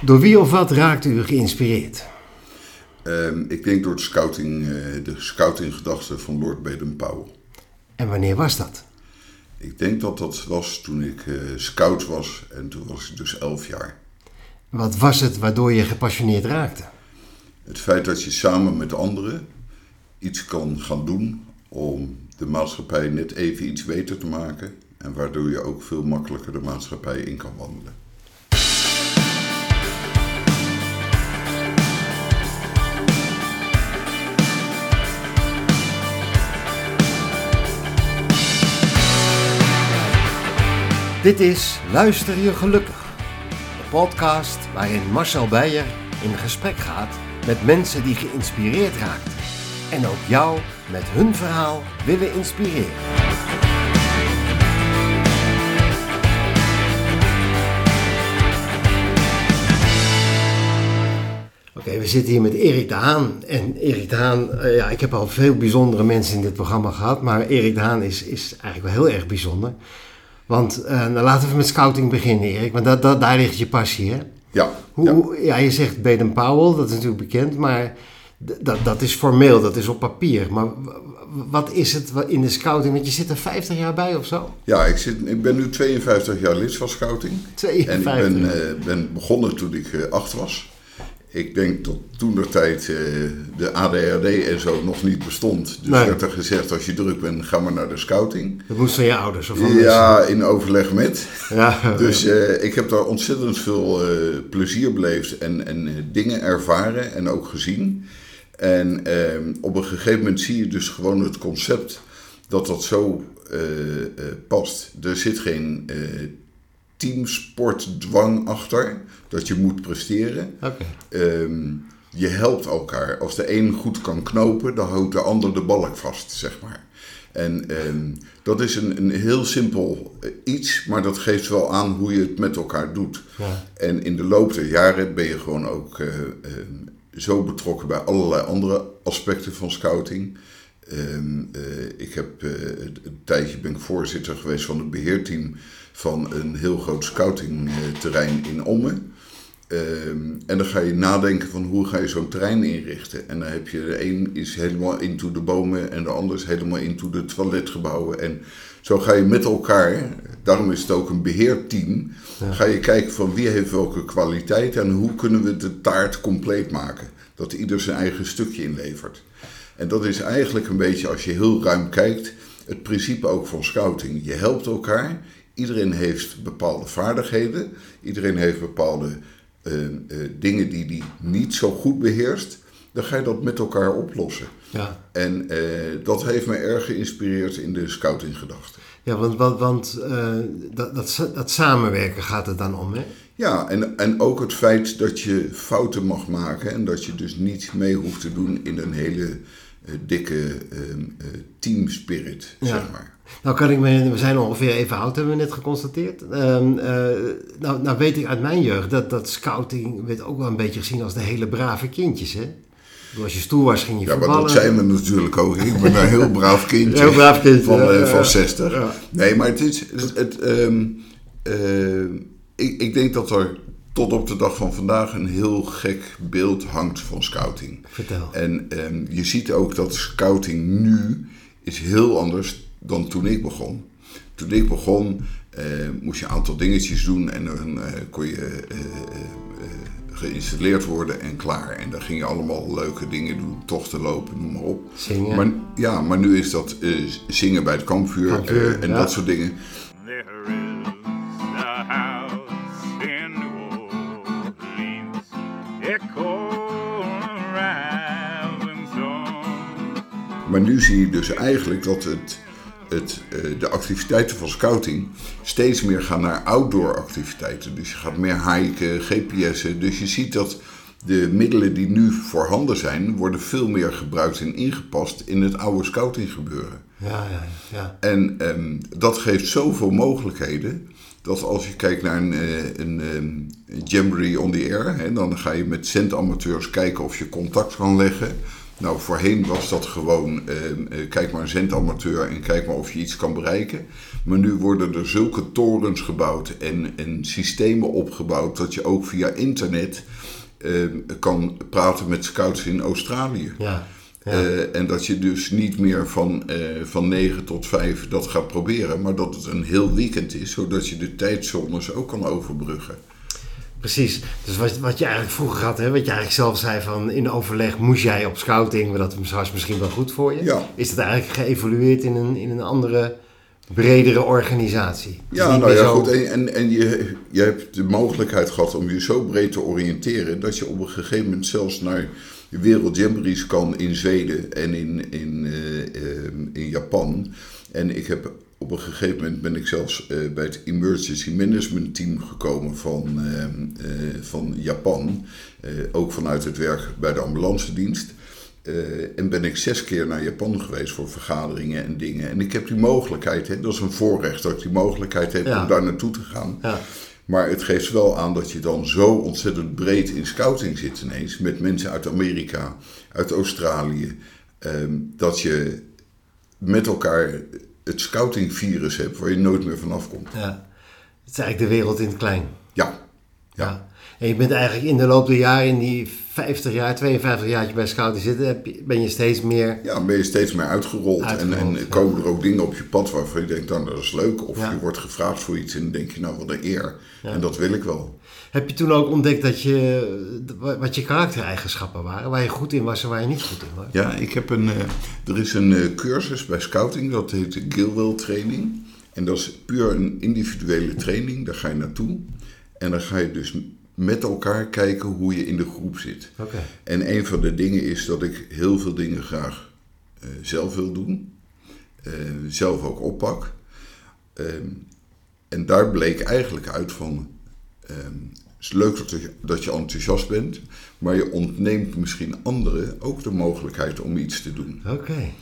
Door wie of wat raakt u geïnspireerd? Ehm, ik denk door de scouting, uh, de scoutinggedachte van Lord Baden-Powell. En wanneer was dat? Ik denk dat dat was toen ik uh, scout was en toen was ik dus elf jaar. Wat was het waardoor je gepassioneerd raakte? Het feit dat je samen met anderen iets kan gaan doen om de maatschappij net even iets beter te maken en waardoor je ook veel makkelijker de maatschappij in kan wandelen. Dit is Luister je gelukkig, de podcast waarin Marcel Beijer in gesprek gaat met mensen die geïnspireerd raakt en ook jou met hun verhaal willen inspireren. Oké, we zitten hier met Erik de Haan. En Erik de Haan, uh, ja, ik heb al veel bijzondere mensen in dit programma gehad, maar Erik de Haan is, is eigenlijk wel heel erg bijzonder. Want uh, nou, laten we met scouting beginnen, Erik. Want dat, dat, daar ligt je passie, hè? Ja. Hoe, ja. ja je zegt Baden Powell, dat is natuurlijk bekend, maar dat, dat is formeel, dat is op papier. Maar wat is het in de scouting? Want je zit er 50 jaar bij of zo? Ja, ik, zit, ik ben nu 52 jaar lid van scouting. 52? En ik ben, uh, ben begonnen toen ik uh, acht was. Ik denk dat toen de tijd uh, de ADHD en zo nog niet bestond. Dus Nee. werd er gezegd, als je druk bent, ga maar naar de scouting. Dat moest van je ouders of van Ja, in overleg met. Ja, Dus eh, ik heb daar ontzettend veel eh, plezier beleefd en, en eh, dingen ervaren en ook gezien. En eh, op een gegeven moment zie je dus gewoon het concept dat dat zo eh, eh, past. Er zit geen eh, teamsportdwang achter, dat je moet presteren. Ehm, je helpt elkaar. Als de een goed kan knopen, dan houdt de ander de balk vast, zeg maar. En ehm, dat is een, een heel simpel eh, iets, maar dat geeft wel aan hoe je het met elkaar doet. Ja. En in de loop der jaren ben je gewoon ook eh, ehm, zo betrokken bij allerlei andere aspecten van scouting. Eh, ik heb eh, een tijdje ben ik voorzitter geweest van het beheerteam van een heel groot scoutingterrein in Ommen. Ehm, en dan ga je nadenken van hoe ga je zo'n terrein inrichten. En dan heb je de een is helemaal into de bomen en de ander is helemaal into de toiletgebouwen. En zo ga je met elkaar, daarom is het ook een beheerteam, ga je kijken van wie heeft welke kwaliteit en hoe kunnen we de taart compleet maken. Dat ieder zijn eigen stukje inlevert. En dat is eigenlijk een beetje, als je heel ruim kijkt, het principe ook van scouting. Je helpt elkaar, iedereen heeft bepaalde vaardigheden, iedereen heeft bepaalde uh, uh, dingen die hij niet zo goed beheerst. Dan ga je dat met elkaar oplossen. Ja. En uh, dat heeft me erg geïnspireerd in de scoutinggedachte. Ja, want, want, want dat, dat, dat, samenwerken gaat het dan om, hè? Ja, en, en ook het feit dat je fouten mag maken en dat je dus niet mee hoeft te doen in een hele dikke uh, teamspirit, Ja. zeg maar. Nou kan ik me, we zijn ongeveer even oud, hebben we net geconstateerd. Um, nou, nou weet ik uit mijn jeugd dat, dat scouting werd ook wel een beetje gezien als de hele brave kindjes, hè? Als je stoer was, ging je Ja, maar dat zijn we natuurlijk ook. Ik ben een heel braaf kindje. Heel braaf kindje, Van, ja, uh, ja. van 60. Ja. Nee, maar het is... Het, het, um, uh, ik, ik denk dat er tot op de dag van vandaag een heel gek beeld hangt van scouting. Vertel. En um, je ziet ook dat scouting nu is heel anders dan toen ik begon. Toen ik begon uh, moest je een aantal dingetjes doen en dan kon je geïnstalleerd worden en klaar. En dan ging je allemaal leuke dingen doen, tochten lopen, noem maar op. Zingen. Maar, ja, maar nu is dat uh, zingen bij het kampvuur, Kampvuur, uh, en ja. dat soort dingen. Maar nu zie je dus eigenlijk dat het, het, uh, de activiteiten van scouting steeds meer gaan naar outdoor activiteiten. Dus je gaat meer hiken, GPS'en. Dus je ziet dat de middelen die nu voorhanden zijn, worden veel meer gebruikt en ingepast in het oude scouting gebeuren. Ja, ja, ja. En um, dat geeft zoveel mogelijkheden. Dat als je kijkt naar een, eh, een, een, een jamboree on the air, hè, dan ga je met centamateurs kijken of je contact kan leggen. Nou, voorheen was dat gewoon, eh, eh, kijk maar een zendamateur en kijk maar of je iets kan bereiken. Maar nu worden er zulke torens gebouwd en, en systemen opgebouwd dat je ook via internet eh, kan praten met scouts in Australië. Ja. ja. Eh, en dat je dus niet meer van, eh, van 9 tot 5 dat gaat proberen, maar dat het een heel weekend is, zodat je de tijdzones ook kan overbruggen. Precies. Dus wat, wat je eigenlijk vroeger had, hè, wat je eigenlijk zelf zei van in overleg moest jij op scouting, maar dat was misschien wel goed voor je. Ja. Is dat eigenlijk geëvolueerd in een, in een andere, bredere organisatie? Dus Ja, nou ja, zo- goed. En, en, en je, je hebt de mogelijkheid gehad om je zo breed te oriënteren dat je op een gegeven moment zelfs naar de wereldjamborees kan in Zweden en in, in, eh, eh, in Japan. En ik heb op een gegeven moment ben ik zelfs eh, bij het Emergency Management Team gekomen van, eh, eh, van Japan. Ook vanuit het werk bij de ambulance dienst. En ben ik zes keer naar Japan geweest voor vergaderingen en dingen. En ik heb die mogelijkheid, hè, dat is een voorrecht dat ik die mogelijkheid heb Ja. om daar naartoe te gaan. Ja. Maar het geeft wel aan dat je dan zo ontzettend breed in scouting zit ineens. Met mensen uit Amerika, uit Australië. ehm, dat je met elkaar het scoutingvirus hebt waar je nooit meer vanaf komt. Ja. Het is eigenlijk de wereld in het klein. Ja, Ja. En je bent eigenlijk in de loop der jaren, in die 50 jaar, 52 jaar dat je bij scouting zit, ben je steeds meer... ja, dan ben je steeds meer uitgerold. Uitgerold, en ja. en komen er ook dingen op je pad waarvan je denkt, nou dat is leuk. Of Ja. je wordt gevraagd voor iets en dan denk je, nou wat een eer. En dat wil ik wel. Heb je toen ook ontdekt dat je, wat je karaktereigenschappen waren, waar je goed in was en waar je niet goed in was? Ja, ik heb een, eh, er is een eh, cursus bij scouting, dat heet de Gilwell training. En dat is puur een individuele training, daar ga je naartoe. En dan ga je dus met elkaar kijken hoe je in de groep zit. Oké. En een van de dingen is dat ik heel veel dingen graag eh, zelf wil doen. Zelf ook oppak. Ehm, en daar bleek eigenlijk uit van... ehm, het is leuk dat je, dat je enthousiast bent... maar je ontneemt misschien anderen ook de mogelijkheid om iets te doen. Oké.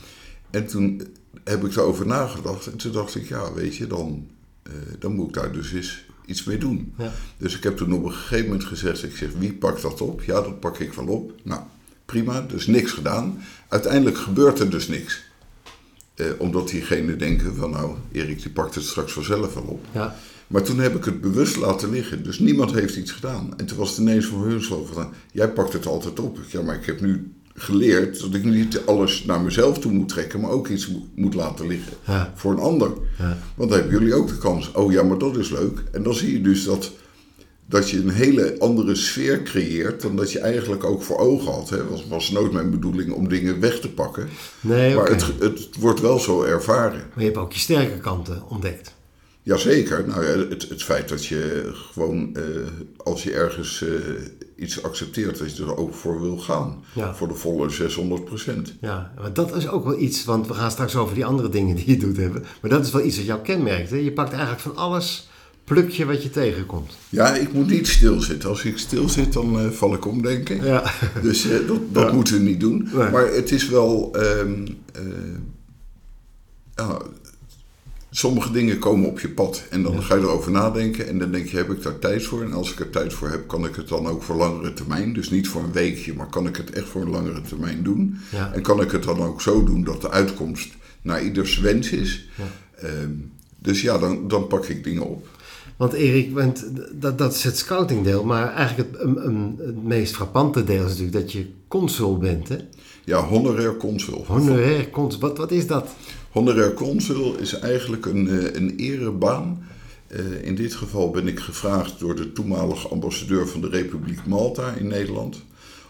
En toen heb ik daarover nagedacht. En toen dacht ik, ja, weet je, dan, eh, dan moet ik daar dus eens iets mee doen. Ja. Dus ik heb toen op een gegeven moment gezegd, ik zeg, wie pakt dat op? Ja, dat pak ik wel op. Nou, prima, dus niks gedaan. Uiteindelijk gebeurt er dus niks. Eh, omdat diegenen denken van, nou, Erik die pakt het straks vanzelf wel op. Ja. Maar toen heb ik het bewust laten liggen. Dus niemand heeft iets gedaan. En toen was het ineens van hun zo van, jij pakt het altijd op. Ja, maar ik heb nu geleerd dat ik niet alles naar mezelf toe moet trekken, maar ook iets mo- moet laten liggen Ja. voor een ander. Ja. Want dan hebben jullie ook de kans. Oh ja, maar dat is leuk. En dan zie je dus dat, dat je een hele andere sfeer creëert dan dat je eigenlijk ook voor ogen had. Het was, was nooit mijn bedoeling om dingen weg te pakken. Nee, Maar het, het wordt wel zo ervaren. Maar je hebt ook je sterke kanten ontdekt. Jazeker. Nou ja, het, het feit dat je gewoon, eh, als je ergens eh, iets accepteert, dat je er ook voor wil gaan. Ja. Voor de volle 600 procent. Ja, maar dat is ook wel iets, want we gaan straks over die andere dingen die je doet hebben. Maar dat is wel iets dat jou kenmerkt. Hè? Je pakt eigenlijk van alles plukje wat je tegenkomt. Ja, ik moet niet stilzitten. Als ik stilzit, dan eh, val ik om, denk ik. Ja. Dus dat, dat Ja. moeten we niet doen. Nee. Maar het is wel. ehm, eh, ja, sommige dingen komen op je pad. En dan ga je erover nadenken. En dan denk je: heb ik daar tijd voor? En als ik er tijd voor heb, kan ik het dan ook voor langere termijn. Dus niet voor een weekje, maar kan ik het echt voor een langere termijn doen. Ja. En kan ik het dan ook zo doen dat de uitkomst naar ieders wens is. Ehm, dus ja, dan, dan pak ik dingen op. Want Erik, want dat, dat is het scoutingdeel. Maar eigenlijk het, een- een- het meest frappante deel is natuurlijk dat je consul bent. Hè? Ja, honorair consul. Honorair consul. Wat, wat is dat? Honorair consul is eigenlijk een, eh, een erebaan. Eh, in dit geval ben ik gevraagd door de toenmalige ambassadeur van de Republiek Malta in Nederland.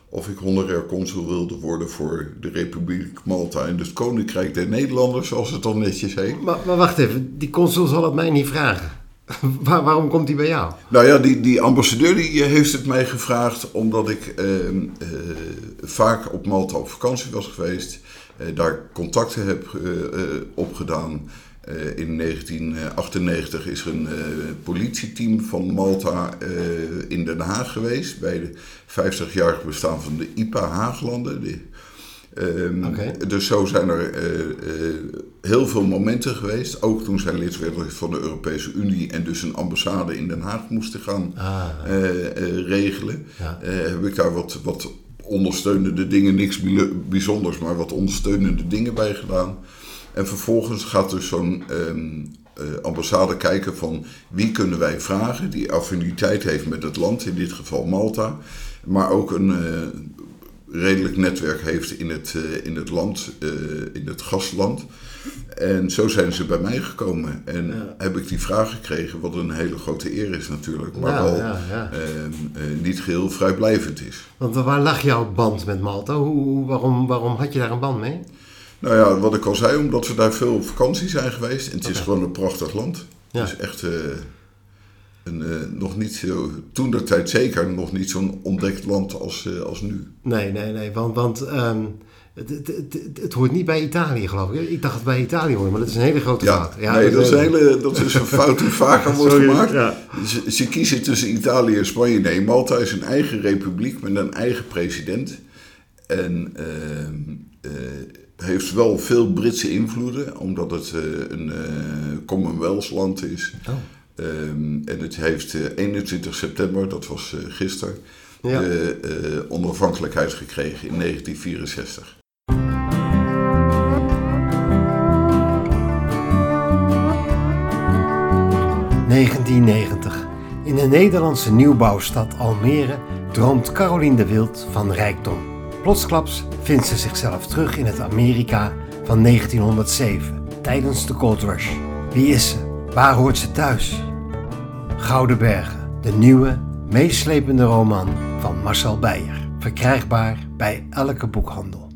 Of ik honorair consul wilde worden voor de Republiek Malta en het Koninkrijk der Nederlanders, zoals het dan netjes heet. Maar, maar wacht even, die consul zal het mij niet vragen. Waar, waarom komt hij bij jou? Nou ja, die, die ambassadeur die eh, heeft het mij gevraagd omdat ik eh, eh, vaak op Malta op vakantie was geweest. Eh, daar contacten heb eh, eh, opgedaan. In 1998 is er een politieteam van Malta in Den Haag geweest. Bij de 50-jarig bestaan van de IPA Haaglanden. De, ehm. Dus zo zijn er heel veel momenten geweest. Ook toen zij lid werden van de Europese Unie en dus een ambassade in Den Haag moesten gaan Ah, regelen. Ja. Heb ik daar wat, wat ondersteunende dingen, niks bijzonders, maar wat ondersteunende dingen bij gedaan. En vervolgens gaat dus zo'n ehm, eh, ambassade kijken van wie kunnen wij vragen die affiniteit heeft met het land, in dit geval Malta, maar ook een eh, redelijk netwerk heeft in het, eh, in het land, eh, in het gastland. En zo zijn ze bij mij gekomen en Ja. heb ik die vraag gekregen, wat een hele grote eer is natuurlijk, maar Ja, wel ja, ehm, eh, niet geheel vrijblijvend is. Want waar lag jouw band met Malta? Hoe, waarom, waarom had je daar een band mee? Nou ja, wat ik al zei, omdat we daar veel op vakantie zijn geweest. En het is gewoon een prachtig land. Het is echt eh, een, eh, nog niet zo, toen der tijd zeker, nog niet zo'n ontdekt land als, eh, als nu. Nee, nee, nee. Want, want ehm, het, het, het, het hoort niet bij Italië, geloof ik. Ik dacht dat het bij Italië hoorde, maar dat is een hele grote Ja, fout. nee, dat is, een hele, dat is een fout die vaker wordt Sorry, gemaakt. ja. Ze, ze kiezen tussen Italië en Spanje. Nee, Malta is een eigen republiek met een eigen president. En eh, heeft wel veel Britse invloeden, omdat het een eh Commonwealth land is. Oh. Ehm, en het heeft eh, 21 september, dat was eh, gisteren, Ja. de eh, onafhankelijkheid gekregen in 1964. 1990. In de Nederlandse nieuwbouwstad Almere droomt Caroline de Wild van rijkdom. Plotsklaps vindt ze zichzelf terug in het Amerika van 1907, tijdens de Gold Rush. Wie is ze? Waar hoort ze thuis? Gouden Bergen, de nieuwe, meeslepende roman van Marcel Beijer. Verkrijgbaar bij elke boekhandel.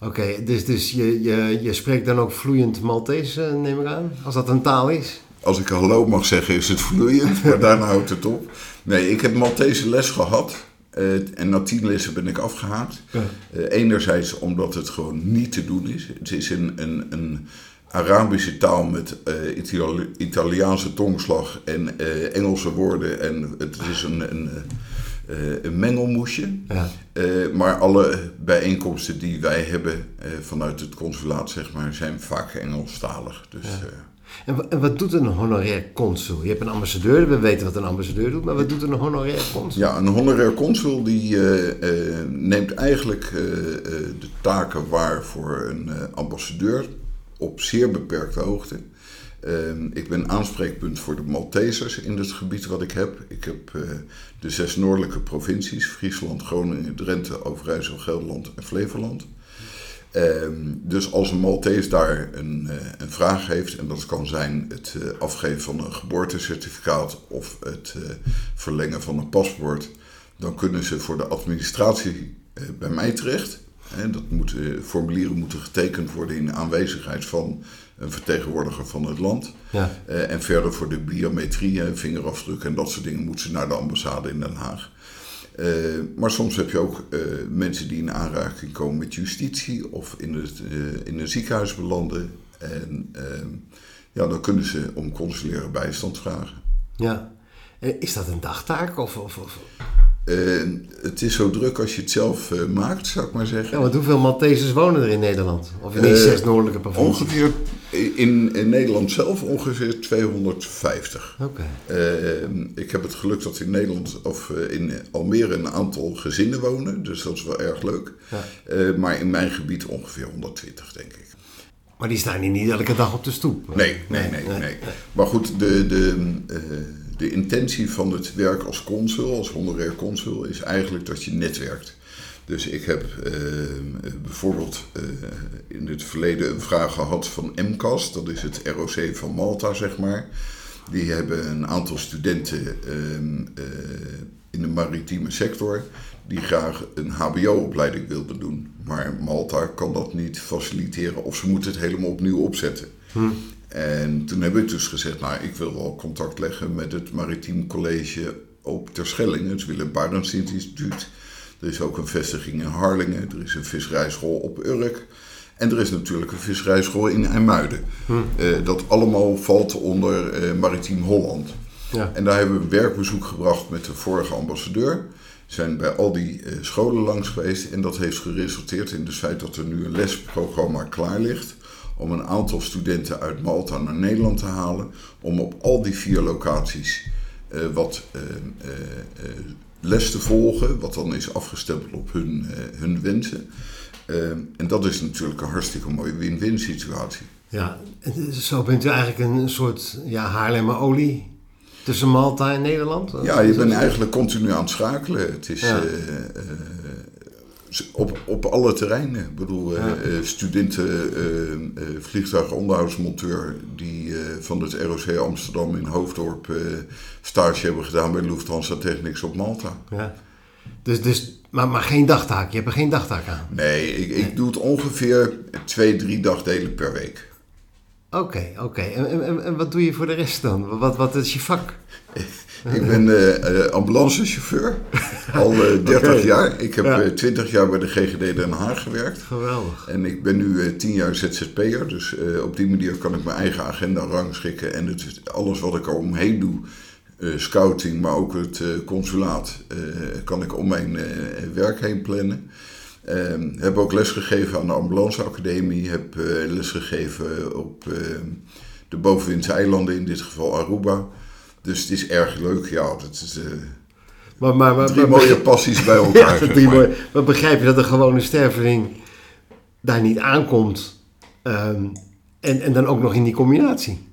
Oké, dus, dus je, je, je spreekt dan ook vloeiend Maltese, neem ik aan? Als dat een taal is? Als ik hallo mag zeggen, is het vloeiend, maar daarna houdt het op. Nee, ik heb Maltese les gehad. eh, en na tien lessen ben ik afgehaakt. Ja. Eh, enerzijds omdat het gewoon niet te doen is. Het is een, een, een Arabische taal met eh, Itali- Italiaanse tongslag en eh, Engelse woorden. En het is een, een, eh, een mengelmoesje. Ja. Maar alle bijeenkomsten die wij hebben vanuit het consulaat, zeg maar, zijn vaak Engelstalig. Dus, En, wa- en wat doet een honorair consul? Je hebt een ambassadeur, we weten wat een ambassadeur doet, maar wat doet een honorair consul? Ja, een honorair consul die neemt eigenlijk de taken waar voor een ambassadeur op zeer beperkte hoogte. Ehm, ik ben aanspreekpunt voor de Maltesers in het gebied wat ik heb. Ik heb eh, de zes noordelijke provincies, Friesland, Groningen, Drenthe, Overijssel, Gelderland en Flevoland. Ehm, dus als een Maltees daar een, eh, een vraag heeft, en dat kan zijn het eh, afgeven van een geboortecertificaat of het verlengen van een paspoort, dan kunnen ze voor de administratie bij mij terecht. Dat moeten, formulieren moeten getekend worden in aanwezigheid van een vertegenwoordiger van het land. Ja. Eh, en verder voor de biometrie, vingerafdruk en dat soort dingen moeten ze naar de ambassade in Den Haag. Eh, maar soms heb je ook eh, mensen die in aanraking komen met justitie of in, het, in een ziekenhuis belanden. En ja, dan kunnen ze om consulaire bijstand vragen. ja. Is dat een dagtaak? Of, of, of? Eh, het is zo druk als je het zelf eh, maakt, zou ik maar zeggen. Ja, want hoeveel Maltesers wonen er in Nederland? Of in die Eh, zes noordelijke provincies? Ongeveer in, in Nederland zelf ongeveer 250. Oké. Ik heb het geluk dat in Nederland of in Almere een aantal gezinnen wonen, dus dat is wel erg leuk. Ja. Maar in mijn gebied ongeveer 120, denk ik. Maar die staan hier niet elke dag op de stoep. Nee, nee, nee, nee. Maar goed, de, de, de intentie van het werk als consul, als honorair consul, is eigenlijk dat je netwerkt. Dus ik heb eh, bijvoorbeeld eh, in het verleden een vraag gehad van MCAS, dat is het ROC van Malta, zeg maar. Die hebben een aantal studenten ehm, eh, in de maritieme sector die graag een HBO-opleiding wilden doen. Maar Malta kan dat niet faciliteren of ze moeten het helemaal opnieuw opzetten. En toen heb ik dus gezegd, nou, ik wil wel contact leggen met het Maritiem College op Terschelling, het Willem Barends Instituut. Er is ook een vestiging in Harlingen, er is een visserijschool op Urk. En er is natuurlijk een visserijschool in IJmuiden. Eh, dat allemaal valt onder eh, Maritiem Holland. Ja. En daar hebben we een werkbezoek gebracht met de vorige ambassadeur. Zijn bij al die eh, scholen langs geweest. En dat heeft geresulteerd in het feit dat er nu een lesprogramma klaar ligt. Om een aantal studenten uit Malta naar Nederland te halen. Om op al die vier locaties eh, wat eh, les te volgen, wat dan is afgestempeld op hun, hun wensen. En dat is natuurlijk een hartstikke mooie win-win situatie. Ja, zo bent u eigenlijk een soort ja, Haarlemmer olie tussen Malta en Nederland? Ja, je bent eigenlijk continu aan het schakelen. Het is Ja. Op, op alle terreinen. Ik bedoel, eh, Ja. eh, studenten, eh, eh, vliegtuigonderhoudsmonteur die van het ROC Amsterdam in Hoofddorp stage hebben gedaan bij Lufthansa Technics op Malta. Ja. Dus, dus, maar, maar geen dagtaak, je hebt er geen dagtaak aan? Nee, ik, ik doe het ongeveer twee, drie dagdelen per week. Oké, oké. En, en, en- en wat doe je voor de rest dan? Wat, wat is je vak? Ik ben eh, eh, ambulancechauffeur, al eh 30 Oké. jaar. Ik heb Ja. eh 20 jaar bij de GGD Den Haag gewerkt. Geweldig. En ik ben nu eh, 10 jaar ZZP'er, dus op die manier kan ik mijn eigen agenda rangschikken. En het, alles wat ik er omheen doe, scouting, maar ook het consulaat, kan ik om mijn werk heen plannen. Ehm, heb ook lesgegeven aan de ambulanceacademie, heb eh, lesgegeven op eh, de bovenwindse eilanden, in dit geval Aruba. Dus het is erg leuk, ja. Dat is eh, Maar, maar, maar, drie mooie passies bij elkaar. Ja, zeg maar. mooie- Maar begrijp je dat een gewone sterveling daar niet aankomt? ehm, en, en dan ook nog in die combinatie?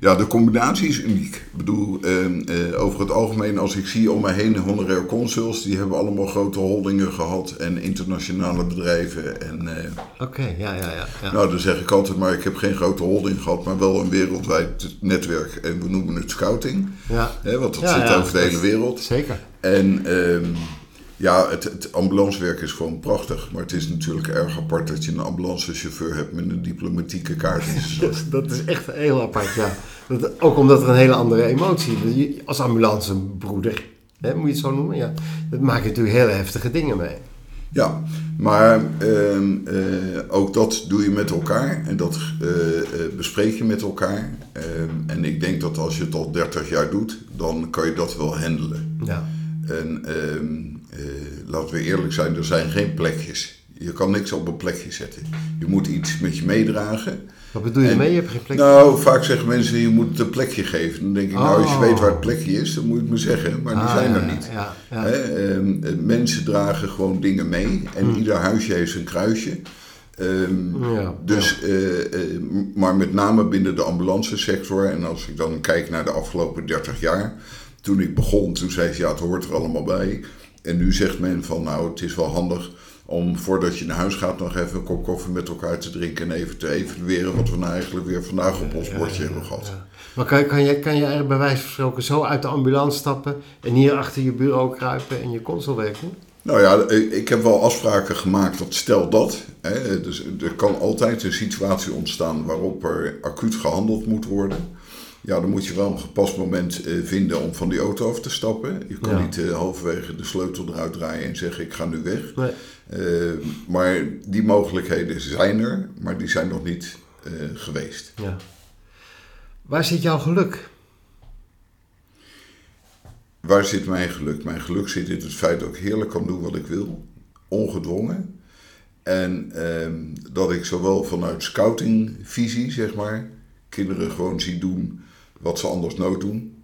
Ja, de combinatie is uniek. Ik bedoel, ehm, eh, over het algemeen, als ik zie om mij heen honorair consuls, die hebben allemaal grote holdingen gehad en internationale bedrijven. En eh, Oké, ja, ja, ja. ja. nou, dan zeg ik altijd maar, ik heb geen grote holding gehad, maar wel een wereldwijd netwerk. En we noemen het scouting, ja. hè, want dat Ja, zit over de hele wereld. Zeker. En ehm, ja, het, het ambulancewerk is gewoon prachtig, maar het is natuurlijk erg apart dat je een ambulancechauffeur hebt met een diplomatieke kaart. Dat, is- dat is echt heel apart, ja. Dat, ook omdat er een hele andere emotie is. Je- Als ambulancebroeder, hè, moet je het zo noemen, ja. Dat maakt natuurlijk hele heftige dingen mee. Ja, maar ehm, eh, ook dat doe je met elkaar en dat eh, eh, bespreek je met elkaar. Ehm, en ik denk dat als je het al 30 jaar doet, dan kan je dat wel handelen. Ja. En ehm, eh, laten we eerlijk zijn, er zijn geen plekjes. Je kan niks op een plekje zetten. Je moet iets met je meedragen. Wat bedoel je En- ermee? Je hebt geen plek. Nou, vaak zeggen mensen, je moet het een plekje geven. Dan denk ik, nou, als je Oh. weet waar het plekje is, dan moet je het me zeggen. Maar die Ah, zijn ja, er niet. Ja, ja. Hè, ehm, eh, mensen dragen gewoon dingen mee en Hmm. ieder huisje heeft zijn kruisje. Ehm, Ja, dus, eh, eh, maar met name binnen de ambulancesector. En als ik dan kijk naar de afgelopen 30 jaar. Toen ik begon, toen zei ze ja, het hoort er allemaal bij. En nu zegt men van nou, het is wel handig om voordat je naar huis gaat nog even een kop koffie met elkaar te drinken. En even te evalueren wat we nou eigenlijk weer vandaag op ons bordje hebben gehad. Maar kan, kan, je, kan je eigenlijk bij wijze van spreken zo uit de ambulance stappen en hier achter je bureau kruipen en je consulwerk doen? Nou ja, ik ik heb wel afspraken gemaakt dat stel dat. Hè, dus er kan altijd een situatie ontstaan waarop er acuut gehandeld moet worden. Ja, dan moet je wel een gepast moment eh, vinden om van die auto af te stappen. Je kan Ja. niet eh, halverwege de sleutel eruit draaien en zeggen ik ga nu weg. Nee. Eh, maar die mogelijkheden zijn er, maar die zijn nog niet geweest. Ja. Waar zit jouw geluk? Waar zit mijn geluk? Mijn geluk zit in het feit dat ik heerlijk kan doen wat ik wil, ongedwongen. En ehm, dat ik zowel vanuit scoutingvisie, zeg maar, kinderen gewoon zie doen wat ze anders nooit doen.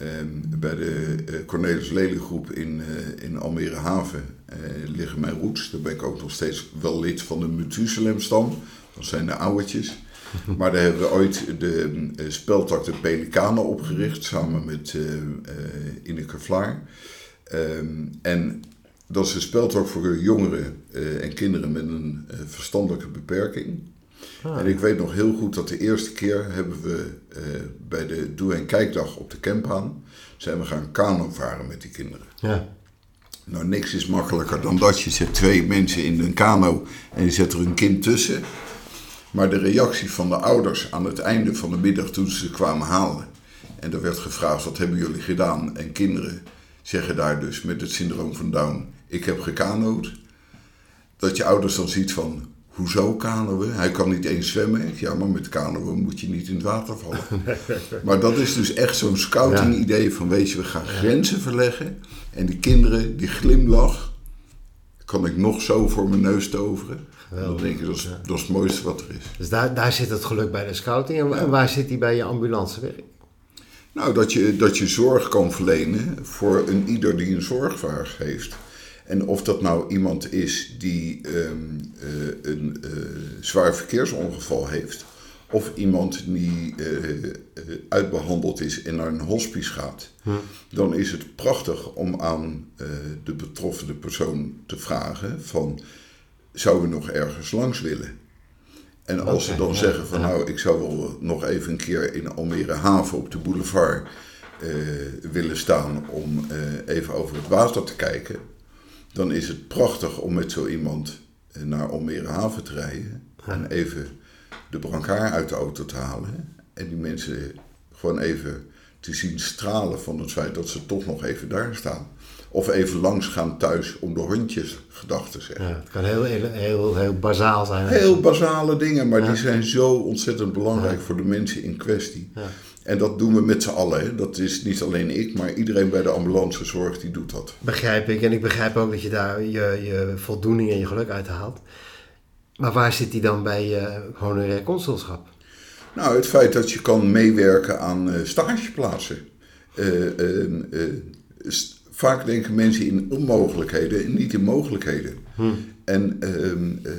Ehm, bij de eh, Cornelis Lely groep in, eh, in Almere Haven eh, liggen mijn roots. Daar ben ik ook nog steeds wel lid van de Methuselem-stam. Dat zijn de ouwetjes. Maar daar hebben we ooit de speltak de Pelikanen opgericht, samen met eh, Ineke Vlaar. Ehm, en dat is een speltak voor jongeren en kinderen met een verstandelijke beperking. Ah, En ik weet nog heel goed dat de eerste keer hebben we eh, bij de Doe- en Kijkdag op de Kempaan... zijn we gaan kano varen met die kinderen. ja. Nou, niks is makkelijker dan dat. Je zet twee mensen in een kano en je zet er een kind tussen. Maar de reactie van de ouders aan het einde van de middag toen ze kwamen halen. En er werd gevraagd, wat hebben jullie gedaan? En kinderen zeggen daar dus met het syndroom van Down, ik heb gekanood. Dat je ouders dan ziet van, hoezo kanoën? Hij kan niet eens zwemmen. Ja, maar met kanoën moet je niet in het water vallen. Maar dat is dus echt zo'n scouting idee van, weet je, we gaan grenzen verleggen. En die kinderen, die glimlach, kan ik nog zo voor mijn neus toveren. En dan denk ik, dat is, dat is het mooiste wat er is. Dus daar, daar zit het geluk bij de scouting. En waar zit die bij je ambulancewerk? Nou, dat je, dat je zorg kan verlenen voor een ieder die een zorgvraag heeft. En of dat nou iemand is die ehm, eh, een eh, zwaar verkeersongeval heeft, of iemand die eh, eh, uitbehandeld is en naar een hospice gaat, dan is het prachtig om aan de betroffene persoon te vragen van, zou we nog ergens langs willen? En als ze dan ja, zeggen van ja. nou, ik zou wel nog even een keer in Almere Haven op de boulevard willen staan om even over het water te kijken, dan is het prachtig om met zo iemand eh, naar Almere Haven te rijden en even de brancard uit de auto te halen en die mensen gewoon even te zien stralen van het feit dat ze toch nog even daar staan. Of even langs gaan thuis om de hondjes gedag te zeggen. Ja, het kan heel, heel, heel, heel bazaal zijn. Heel basale dingen, maar Ja. die zijn zo ontzettend belangrijk voor de mensen in kwestie. En dat doen we met z'n allen. Hè. Dat is niet alleen ik, maar iedereen bij de ambulancezorg die doet dat. Begrijp ik. En ik begrijp ook dat je daar je, je voldoening en je geluk uit haalt. Maar waar zit die dan bij je honorair consulschap? Nou, het feit dat je kan meewerken aan eh, stageplaatsen. Eh, eh, eh, st- vaak denken mensen in onmogelijkheden en niet in mogelijkheden. En ehm, eh,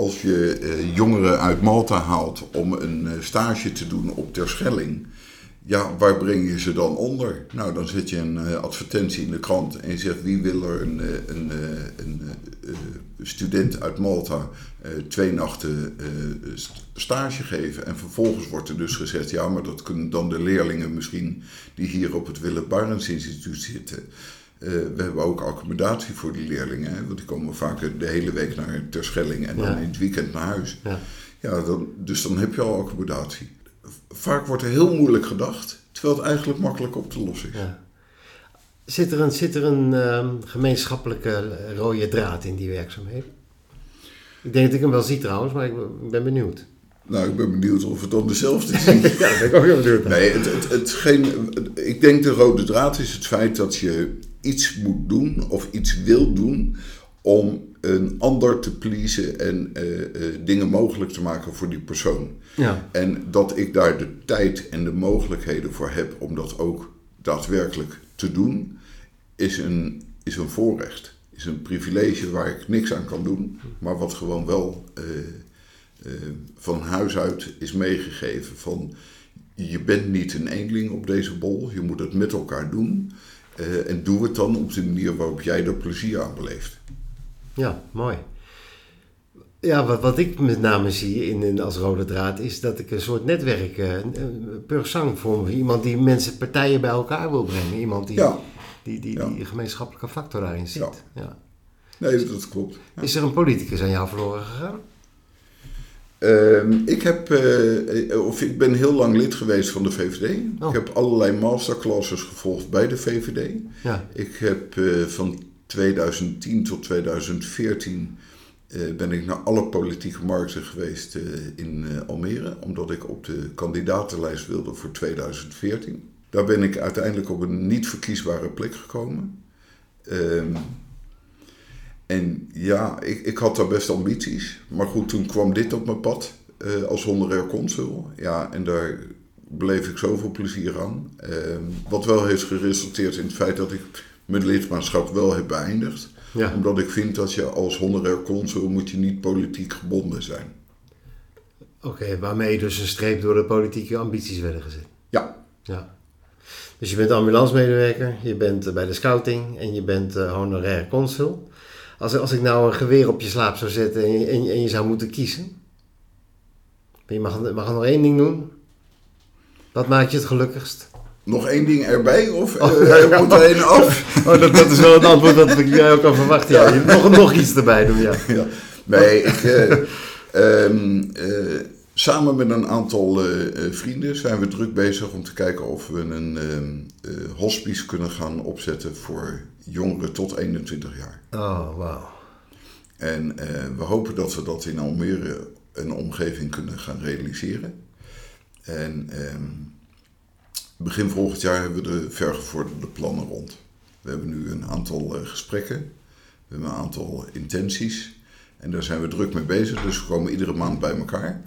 als je eh, jongeren uit Malta haalt om een eh, stage te doen op Terschelling, ja, waar breng je ze dan onder? Nou, dan zet je een eh, advertentie in de krant en je zegt wie wil er een, een, een eh, student uit Malta twee nachten st- stage geven. En vervolgens wordt er dus gezegd, ja, maar dat kunnen dan de leerlingen misschien die hier op het Willem Barens Instituut zitten. Eh, we hebben ook accommodatie voor die leerlingen, hè, want die komen vaak de hele week naar Terschelling en dan in het weekend naar huis. Ja. Ja, dan, dus dan heb je al accommodatie. Vaak wordt er heel moeilijk gedacht, terwijl het eigenlijk makkelijk op te lossen is. Ja. Zit er een, zit er een ehm, gemeenschappelijke rode draad in die werkzaamheden? Ik denk dat ik hem wel zie trouwens, maar ik ben- ben benieuwd. Nou, ik ben benieuwd of het dan dezelfde is. Ja, dat ben ik ook heel benieuwd. Nee, het, het, het, geen, ik denk de rode draad is het feit dat je iets moet doen of iets wil doen om een ander te pleasen en eh, eh, dingen mogelijk te maken voor die persoon. Ja, En dat ik daar de tijd en de mogelijkheden voor heb om dat ook daadwerkelijk te doen, is een, is een voorrecht. Is een privilege waar ik niks aan kan doen, maar wat gewoon wel eh, van huis uit is meegegeven. Van je bent niet een eenling op deze bol, je moet het met elkaar doen. Eh, en doe het dan op de manier waarop jij er plezier aan beleeft. ja mooi. Ja, wat, wat ik met name zie in, in, als rode draad is dat ik een soort netwerk, een pur sang vorm. Iemand die mensen, partijen bij elkaar wil brengen. Iemand die, Ja, die, die, Ja. die gemeenschappelijke factor daarin ziet. Ja. Ja. nee, dat klopt. Is er een politicus aan jou verloren gegaan? Ehm, ik, heb, eh, of ik ben heel lang lid geweest van de VVD. Oh. Ik heb allerlei masterclasses gevolgd bij de VVD. Ja. Ik heb eh, van 2010 tot 2014 eh, ben ik naar alle politieke markten geweest eh, in eh, Almere, omdat ik op de kandidatenlijst wilde voor 2014. Daar ben ik uiteindelijk op een niet verkiesbare plek gekomen. Ehm, en ja, ik, ik had daar best ambities. Maar goed, toen kwam dit op mijn pad eh, als honorair consul. Ja, en daar beleef ik zoveel plezier aan. Ehm, wat wel heeft geresulteerd in het feit dat ik mijn lidmaatschap wel heb beëindigd. Ja. Omdat ik vind dat je als honorair consul moet je niet politiek gebonden zijn. Oké, waarmee dus een streep door de politieke ambities werden gezet. Ja, Ja. Dus je bent ambulancemedewerker, je bent eh, bij de scouting en je bent eh, honorair consul. Als, als ik nou een geweer op je slaap zou zetten en je, en je, en je zou moeten kiezen. Je mag, mag nog één ding doen. Wat maakt je het gelukkigst? nog één ding erbij of eh, Oh, er moet er één af? Oh, dat, dat is wel het antwoord dat ik jij ook kan verwachten. Ja. Je nog, nog iets erbij doen, ja. Ja. Nee, ik, eh, ehm, eh, samen met een aantal eh, eh, vrienden zijn we druk bezig om te kijken of we een ehm, eh, hospice kunnen gaan opzetten voor jongeren tot 21 jaar. Oh, wauw. En eh, we hopen dat we dat in Almere een omgeving kunnen gaan realiseren. En ehm, begin volgend jaar hebben we de vergevorderde plannen rond. We hebben nu een aantal eh, gesprekken, we hebben een aantal intenties. En daar zijn we druk mee bezig, dus we komen iedere maand bij elkaar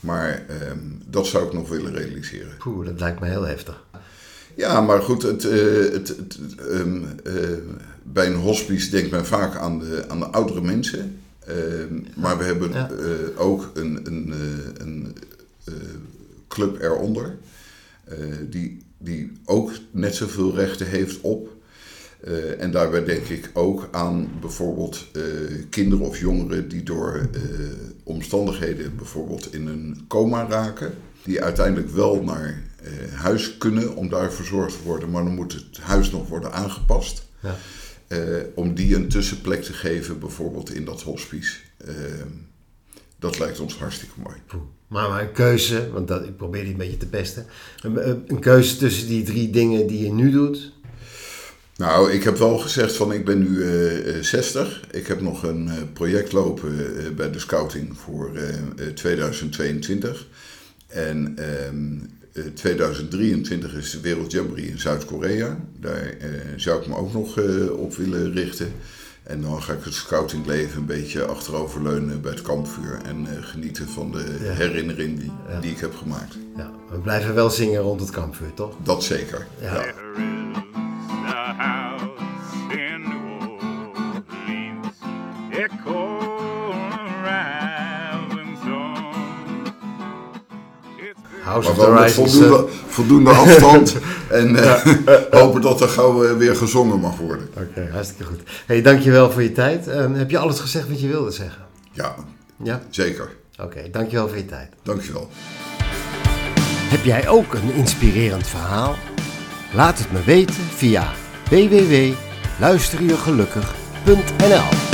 Maar ehm, dat zou ik nog willen realiseren. Poeh, dat lijkt me heel heftig. Ja, maar goed, het, eh, het, het, ehm, eh, bij een hospice denkt men vaak aan de, aan de oudere mensen. Ehm, maar we hebben Ja. eh, ook een, een, een club eronder, die, die ook net zoveel rechten heeft op. En daarbij denk ik ook aan bijvoorbeeld kinderen of jongeren die door omstandigheden bijvoorbeeld in een coma raken. Die uiteindelijk wel naar eh, huis kunnen om daar verzorgd te worden, maar dan moet het huis nog worden aangepast. Ja. Eh, om die een tussenplek te geven, bijvoorbeeld in dat hospice. Eh, dat lijkt ons hartstikke mooi. Maar, maar een keuze, want dat, ik probeer die een beetje te pesten. Een, een- keuze tussen die drie dingen die je nu doet. Nou, ik heb wel gezegd van ik ben nu eh, eh, 60. Ik heb nog een project lopen bij de scouting voor eh, eh, 2022. En ehm, eh, 2023 is de Wereld Jamboree in Zuid-Korea. Daar eh, zou ik me ook nog eh, op willen richten. En dan ga ik het scoutingleven een beetje achteroverleunen bij het kampvuur. En genieten van de Ja. herinnering die, Ja. die ik heb gemaakt. Ja, we blijven wel zingen rond het kampvuur, toch? Dat zeker. Ja. House Maar of the wel met Rising voldoende, afstand. En eh, hopen dat er gauw eh, weer gezongen mag worden. Oké, hartstikke goed. hey, dankjewel voor je tijd. Ehm, heb je alles gezegd wat je wilde zeggen? Ja, Ja? zeker. Oké, dankjewel voor je tijd. Dankjewel. Heb jij ook een inspirerend verhaal? Laat het me weten via www.luisterjegelukkig.nl